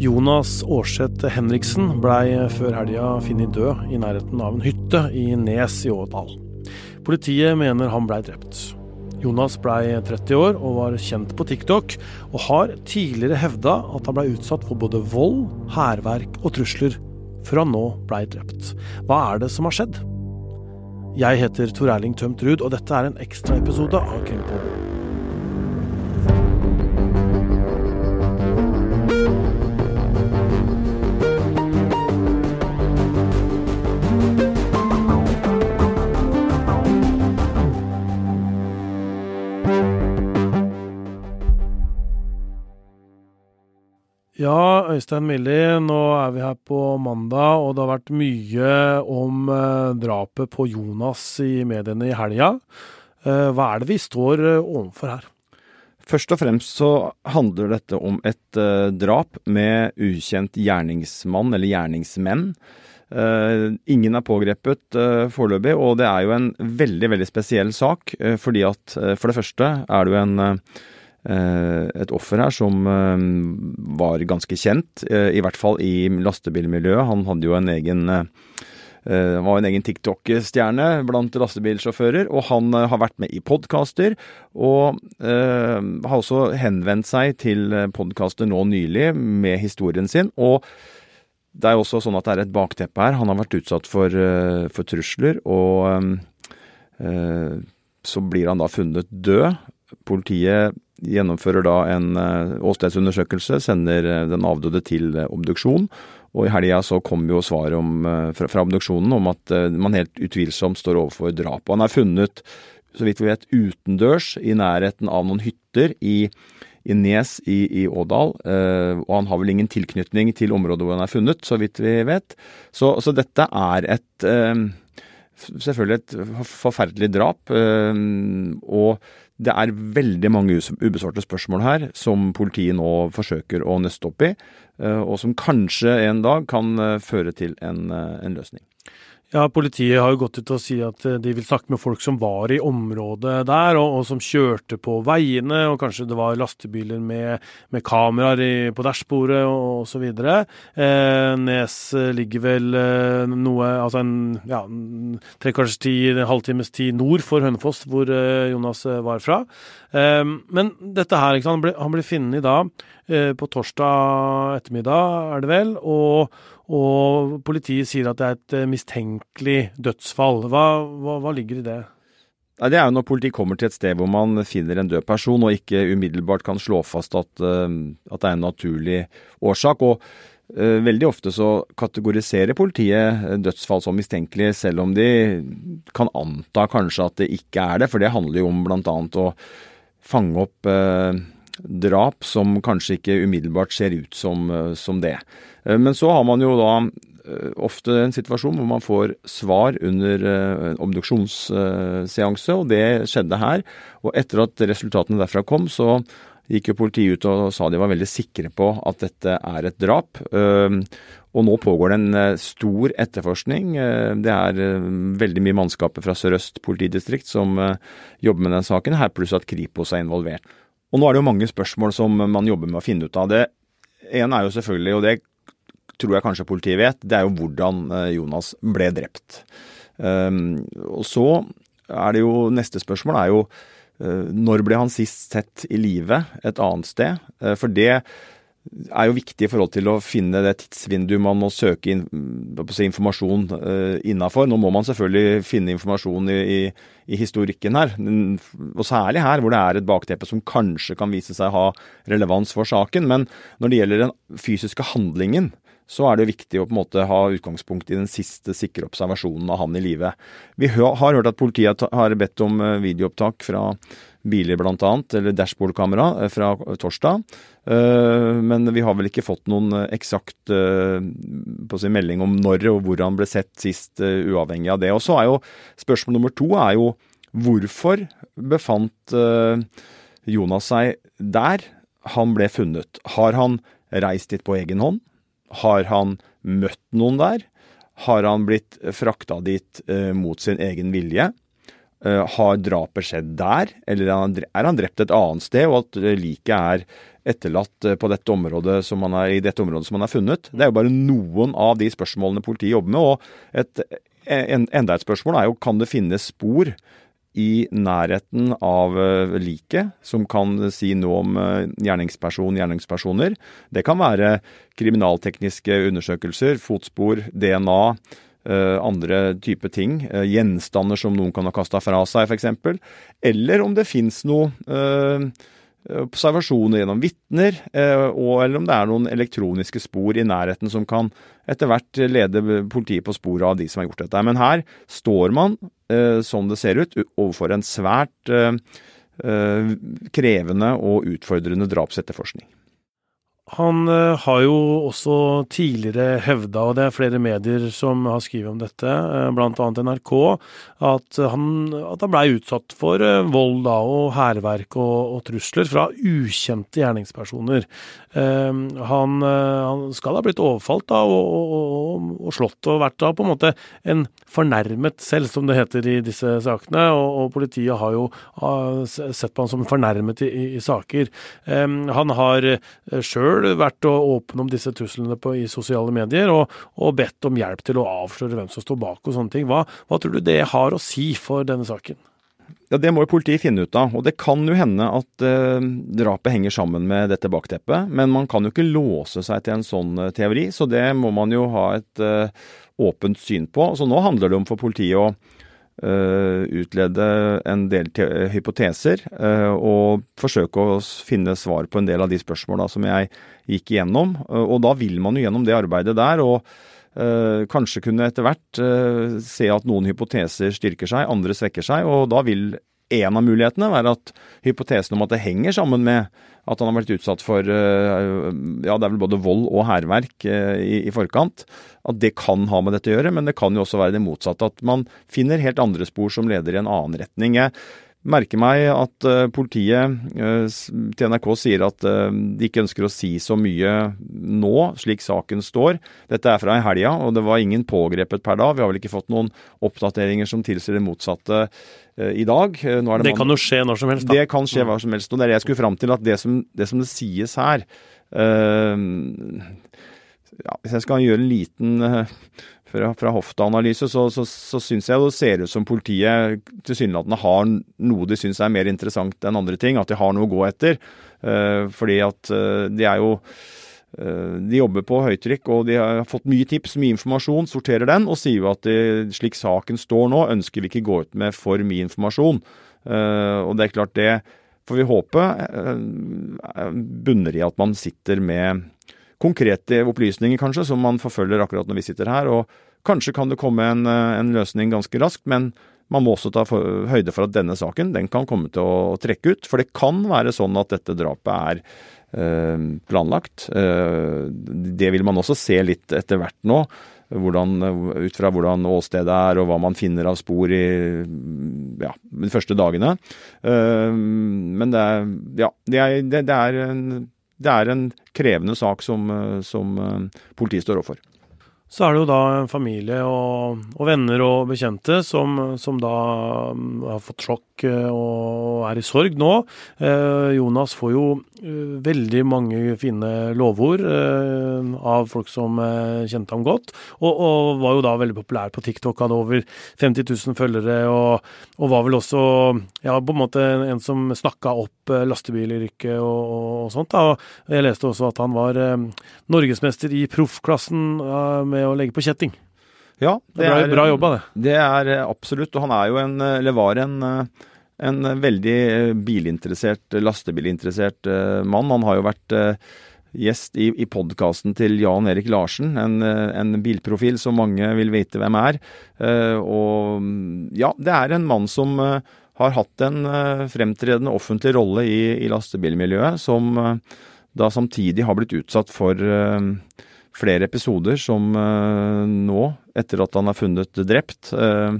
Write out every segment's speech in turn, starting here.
Jonas Aarseth Henriksen blei før helga funnet død i nærheten av en hytte i Nes i Ådal. Politiet mener han blei drept. Jonas blei 30 år og var kjent på TikTok, og har tidligere hevda at han blei utsatt for både vold, hærverk og trusler, før han nå blei drept. Hva er det som har skjedd? Jeg heter Tor Erling Tømt Ruud, og dette er en ekstraepisode av Krimpodden. Ja, Øystein Millie, nå er vi her på mandag, og det har vært mye om eh, drapet på Jonas i mediene i helga. Eh, hva er det vi står eh, overfor her? Først og fremst så handler dette om et drap med ukjent gjerningsmann eller gjerningsmenn. Ingen er pågrepet foreløpig, og det er jo en veldig veldig spesiell sak. fordi at for det første er det jo en et offer her som eh, var ganske kjent, eh, i hvert fall i lastebilmiljøet. Han hadde jo en egen var en egen TikTok-stjerne blant lastebilsjåfører, og han har vært med i podkaster. Og uh, har også henvendt seg til podkaster nå nylig med historien sin. Og det er også sånn at det er et bakteppe her. Han har vært utsatt for, for trusler, og uh, så blir han da funnet død. Politiet gjennomfører da en eh, åstedsundersøkelse, sender eh, den avdøde til eh, obduksjon. Og i helga så kom jo svaret om, fra, fra obduksjonen om at man helt utvilsomt står overfor drap. Og han er funnet, så vidt vi vet, utendørs i nærheten av noen hytter i, i Nes i, i Ådal. og han har vel ingen tilknytning til området hvor han er funnet, så vidt vi vet. Så, så dette er et selvfølgelig et forferdelig drap. og det er veldig mange ubesvarte spørsmål her som politiet nå forsøker å nøste opp i, eh, og som kanskje en dag kan eh, føre til en, eh, en løsning. Ja, Politiet har jo gått ut og si at eh, de vil snakke med folk som var i området der, og, og som kjørte på veiene, og kanskje det var lastebiler med, med kameraer i, på dashbordet og osv. Eh, Nes ligger vel eh, noe, altså en ja, trekvarters tid, en halvtimes tid nord for Hønefoss, hvor eh, Jonas eh, var fra. Eh, men dette her, han ble, han ble funnet da på torsdag ettermiddag, er det vel. og og politiet sier at det er et eh, mistenkelig dødsfall. Hva, hva, hva ligger i det? Det er jo når politiet kommer til et sted hvor man finner en død person og ikke umiddelbart kan slå fast at, eh, at det er en naturlig årsak. og uh, Veldig ofte så kategoriserer politiet dødsfall som mistenkelig, selv om de kan anta kanskje at det ikke er det. For det handler jo om bl.a. å fange opp drap som kanskje ikke umiddelbart ser ut som, uh, som det. Eh, men så har man jo da eh, ofte en situasjon hvor man får svar under eh, en obduksjonsseanse, og det skjedde her. Og etter at resultatene derfra kom, så gikk jo politiet ut og sa de var veldig sikre på at dette er et drap. Og nå pågår det en stor etterforskning. Det er veldig mye mannskaper fra Sør-Øst politidistrikt som jobber med den saken, her pluss at Kripos er involvert. Og nå er det jo mange spørsmål som man jobber med å finne ut av. Det ene er jo selvfølgelig, og det tror jeg kanskje politiet vet, det er jo hvordan eh, Jonas ble drept. Um, og så er det jo Neste spørsmål er jo uh, når ble han sist sett i live et annet sted? Uh, for det er jo viktig i forhold til å finne det tidsvinduet man må søke in, informasjon uh, innafor. Nå må man selvfølgelig finne informasjon i, i, i, historikken her, og særlig her hvor det er et bakteppe som kanskje kan vise seg å ha relevans for saken. Men når det gjelder den fysiske handlingen, så er det viktig å på en måte ha utgangspunkt i den siste sikre observasjonen av han i live. Vi har hørt at politiet har bedt om eh, videoopptak fra biler bl.a., eller dashbordkamera eh, fra torsdag. Eh, men vi har vel ikke fått noen eksakt si, melding om når og hvor han ble sett sist, uavhengig av det. Og så er jo spørsmål nummer to er jo hvorfor befant Jonas seg der han ble funnet? Har han reist dit på egen hånd? Har han møtt noen der? Har han blitt frakta dit eh, mot sin egen vilje? Har drapet skjedd der, eller er han drept et annet sted, og at liket er etterlatt på dette området som han er, i dette området som han er funnet? Det er jo bare noen av de spørsmålene politiet jobber med. og et, en, Enda et spørsmål er jo kan det finnes spor i nærheten av uh, liket, som kan si noe om uh, gjerningsperson, gjerningspersoner. Det kan være kriminaltekniske undersøkelser, fotspor, DNA, uh, andre type ting. gjenstander som noen kan ha kasta fra seg, f.eks. Eller om det fins noe observasjoner gjennom vitner, eller om det er noen elektroniske spor i nærheten som kan etter hvert lede politiet på sporet av de som har gjort dette. Men her står man Eh, som det ser ut, overfor en svært eh, eh, krevende og utfordrende drapsetterforskning. Han har jo også tidligere hevda, og det er flere medier som har skrevet om dette, bl.a. NRK, at han, at han blei utsatt for vold da, og hærverk og, og, trusler fra ukjente gjerningspersoner. Han, han skal ha blitt overfalt da, og, og, og, slått og vært da på en måte en fornærmet selv, som det heter i disse sakene. Og, politiet har jo har sett på han som fornærmet i, i, i saker. Han har eh, sjøl vært åpne om disse truslene på, i sosiale medier, og, og, bedt om hjelp til å avsløre hvem som står bak og sånne ting. Hva, hva tror du det har å si for denne saken? Ja, Det må jo politiet finne ut av. Og det kan jo hende at eh, drapet henger sammen med dette bakteppet. Men man kan jo ikke låse seg til en sånn eh, teori, så det må man jo ha et eh, åpent syn på. Så nå handler det om for politiet å utlede en del hypoteser uh, og forsøke å finne svar på en del av de spørsmåla som jeg gikk igjennom. Uh, og da vil man jo gjennom det arbeidet der og kanskje kunne etter hvert se at noen hypoteser styrker seg, andre svekker seg. Og da vil en av mulighetene være at hypotesen om at det henger sammen med at han har vært utsatt for ja, det er vel både vold og hærverk i, i, forkant, at det kan ha med dette å gjøre. Men det kan jo også være det motsatte, at man finner helt andre spor som leder i en annen retning. Jeg merker meg at uh, politiet uh, til NRK sier at uh, de ikke ønsker å si så mye nå, slik saken står. Dette er fra i helga, og det var ingen pågrepet per da. Vi har vel ikke fått noen oppdateringer som tilsier det motsatte i dag. det, det kan jo skje når som helst, da. Det kan skje hva som helst. Og det er det jeg skulle fram til, at det som det, som det sies her ja, Hvis jeg skal gjøre en liten fra, fra hofteanalyse, så, så, så syns jeg det ser ut som politiet tilsynelatende har noe de syns er mer interessant enn andre ting. At de har noe å gå etter. Uh, fordi at uh, de er jo uh, De jobber på høytrykk, og de har fått mye tips, mye informasjon, sorterer den, og sier jo at de, slik saken står nå, ønsker vi ikke gå ut med for mye informasjon. og det er klart, det får vi håpe bunner i at man sitter med konkrete opplysninger, kanskje, som man forfølger akkurat når vi sitter her. og Kanskje kan det komme en, eh, en løsning ganske raskt, men man må også ta for, høyde for at denne saken den kan komme til å, trekke ut. For det kan være sånn at dette drapet er øh, planlagt. Eh, det vil man også se litt etter hvert nå. Hvordan, ut fra hvordan åstedet er og hva man finner av spor i ja, de første dagene. Men det er, ja, det er, det er en det er en krevende sak som, eh, som eh, politiet står overfor. Så er det jo da en familie og, og venner og bekjente som, som, da mm, har fått sjokk eh, og er i sorg nå. Eh, Jonas får jo eh, veldig mange fine lovord eh, av folk som eh, kjente ham godt, og, og, var jo da veldig populær på TikTok. Hadde over 50 000 følgere, og, og var vel også ja, på en måte en, som snakka opp eh, lastebilyrket og, og, sånt. Da. Jeg leste også at han var norgesmester i proffklassen med med å legge på kjetting. Ja, det, det er bra jobba, det. Det er eh, absolutt. Og han er jo en, eh, eller var en, eh, en veldig bilinteressert, lastebilinteressert mann. Han har jo vært gjest i, i podkasten til Jan Erik Larsen, en, en, bilprofil som mange vil vite hvem er. Og ja, det er en mann som har hatt en fremtredende offentlig rolle i, i lastebilmiljøet, som da samtidig har blitt utsatt for flere episoder som uh, nå, etter at han er funnet drept, uh,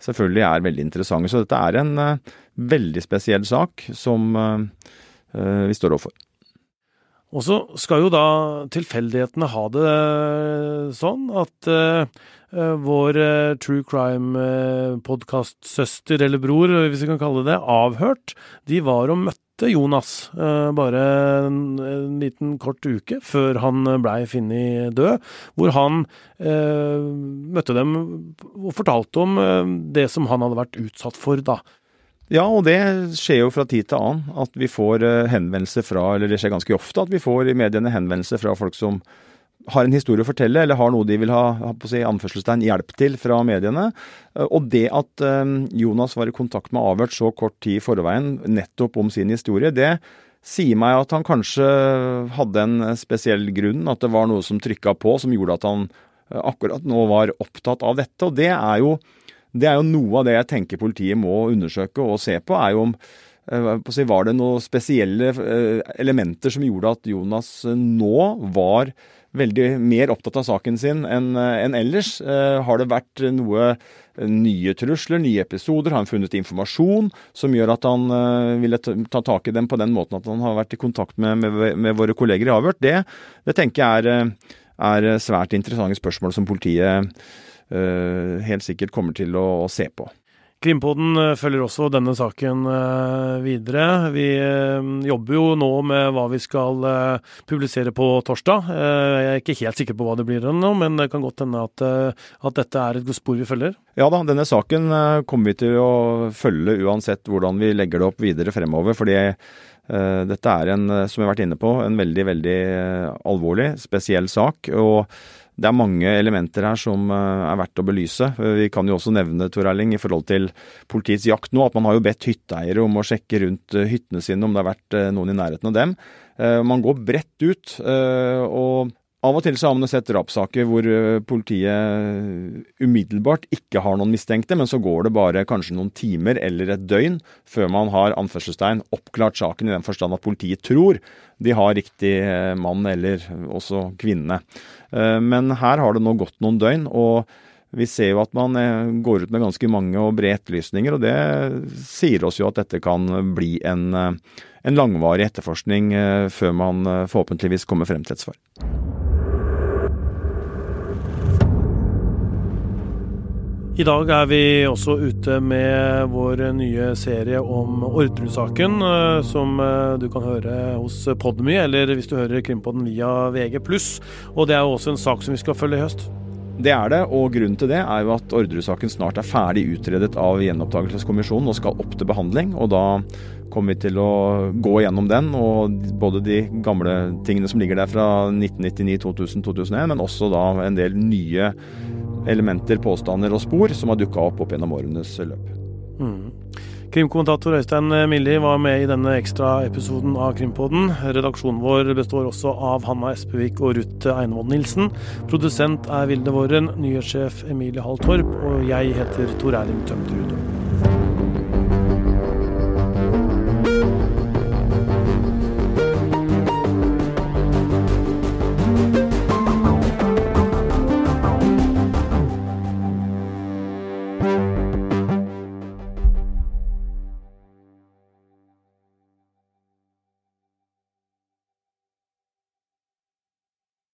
selvfølgelig er veldig interessante. Så dette er en uh, veldig spesiell sak som vi står overfor. Og så skal jo da tilfeldighetene ha det sånn at vår true crime-podkast-søster eller bror, hvis vi kan kalle det Avhørt, de var og møtte Jonas bare en, en, liten kort uke før han blei funnet død, hvor han møtte dem og fortalte om det som han hadde vært utsatt for, da. Ja, og det skjer jo fra tid til annen at vi får eh, henvendelser fra, eller det skjer ganske ofte at vi får i mediene henvendelser fra folk som har en historie å fortelle, eller har noe de vil ha, på å si, anførselstegn, hjelp til fra mediene. Eh, og det at eh, Jonas var i kontakt med avhørt så kort tid i forveien nettopp om sin historie, det sier meg at han kanskje hadde en spesiell grunn, at det var noe som trykka på som gjorde at han akkurat nå var opptatt av dette. Og det er jo det er jo noe av det jeg tenker politiet må undersøke og se på, er jo om eh, var det noen spesielle eh, elementer som gjorde at Jonas eh, nå var veldig mer opptatt av saken sin enn en ellers? Har det vært noe nye trusler, nye episoder? Har han funnet informasjon som gjør at han ville ta tak i dem på den måten at han har vært i kontakt med, med, med våre kolleger i avhørt? Det, det tenker jeg er, er svært interessante spørsmål som politiet Eh, helt sikkert kommer til å, å se på. Krimpodden eh, følger også denne saken eh, videre. Vi jobber jo nå med hva vi skal publisere på torsdag. Jeg er ikke helt sikker på hva det blir ennå, men det kan godt hende at, at, dette er et spor vi følger. Ja da, denne saken kommer vi til å følge uansett hvordan vi legger det opp videre fremover. fordi dette er en, som jeg har vært inne på, en veldig, veldig alvorlig, spesiell sak. og det er mange elementer her som eh, er verdt å belyse. Vi kan jo også nevne Tor Erling, i forhold til politiets jakt nå, at man har jo bedt hytteeiere om å sjekke rundt eh, hyttene sine om det har vært eh, noen i nærheten av dem. Man går bredt ut. og av og til så har man sett drapssaker hvor politiet umiddelbart ikke har noen mistenkte, men så går det bare kanskje noen timer eller et døgn før man har anførselstegn oppklart saken, i den forstand at politiet tror de har riktig mann eller også kvinne. Eh, men her har det nå gått noen døgn, og vi ser jo at man eh, går ut med ganske mange og brede etterlysninger, og det sier oss jo at dette kan bli en, eh, en langvarig etterforskning før man forhåpentligvis kommer frem til et svar. I dag er vi også ute med vår nye serie om Orderud-saken, eh, som eh, du kan høre hos Podmy, eller hvis du hører Krimpodden via VG+. Og det er jo også en sak som vi skal følge i høst. Det er det, og grunnen til det er jo at Orderud-saken snart er ferdig utredet av Gjenopptakelseskommisjonen og skal opp til behandling. og da kommer vi til å gå gjennom den, og både de gamle tingene som ligger der fra 1999, 2000, 2001, men også da en del nye elementer, påstander og spor som har dukka opp opp gjennom årenes løp. Mm. Krimkommentator Øystein Milli var med i denne ekstraepisoden av Krimpodden. Redaksjonen vår består også av Hanna Espevik og Ruth Einevold Nilsen. Produsent er Vilde Våren, nyhetssjef Emilie Hall Torp, og jeg heter Tor Erling Tømterud.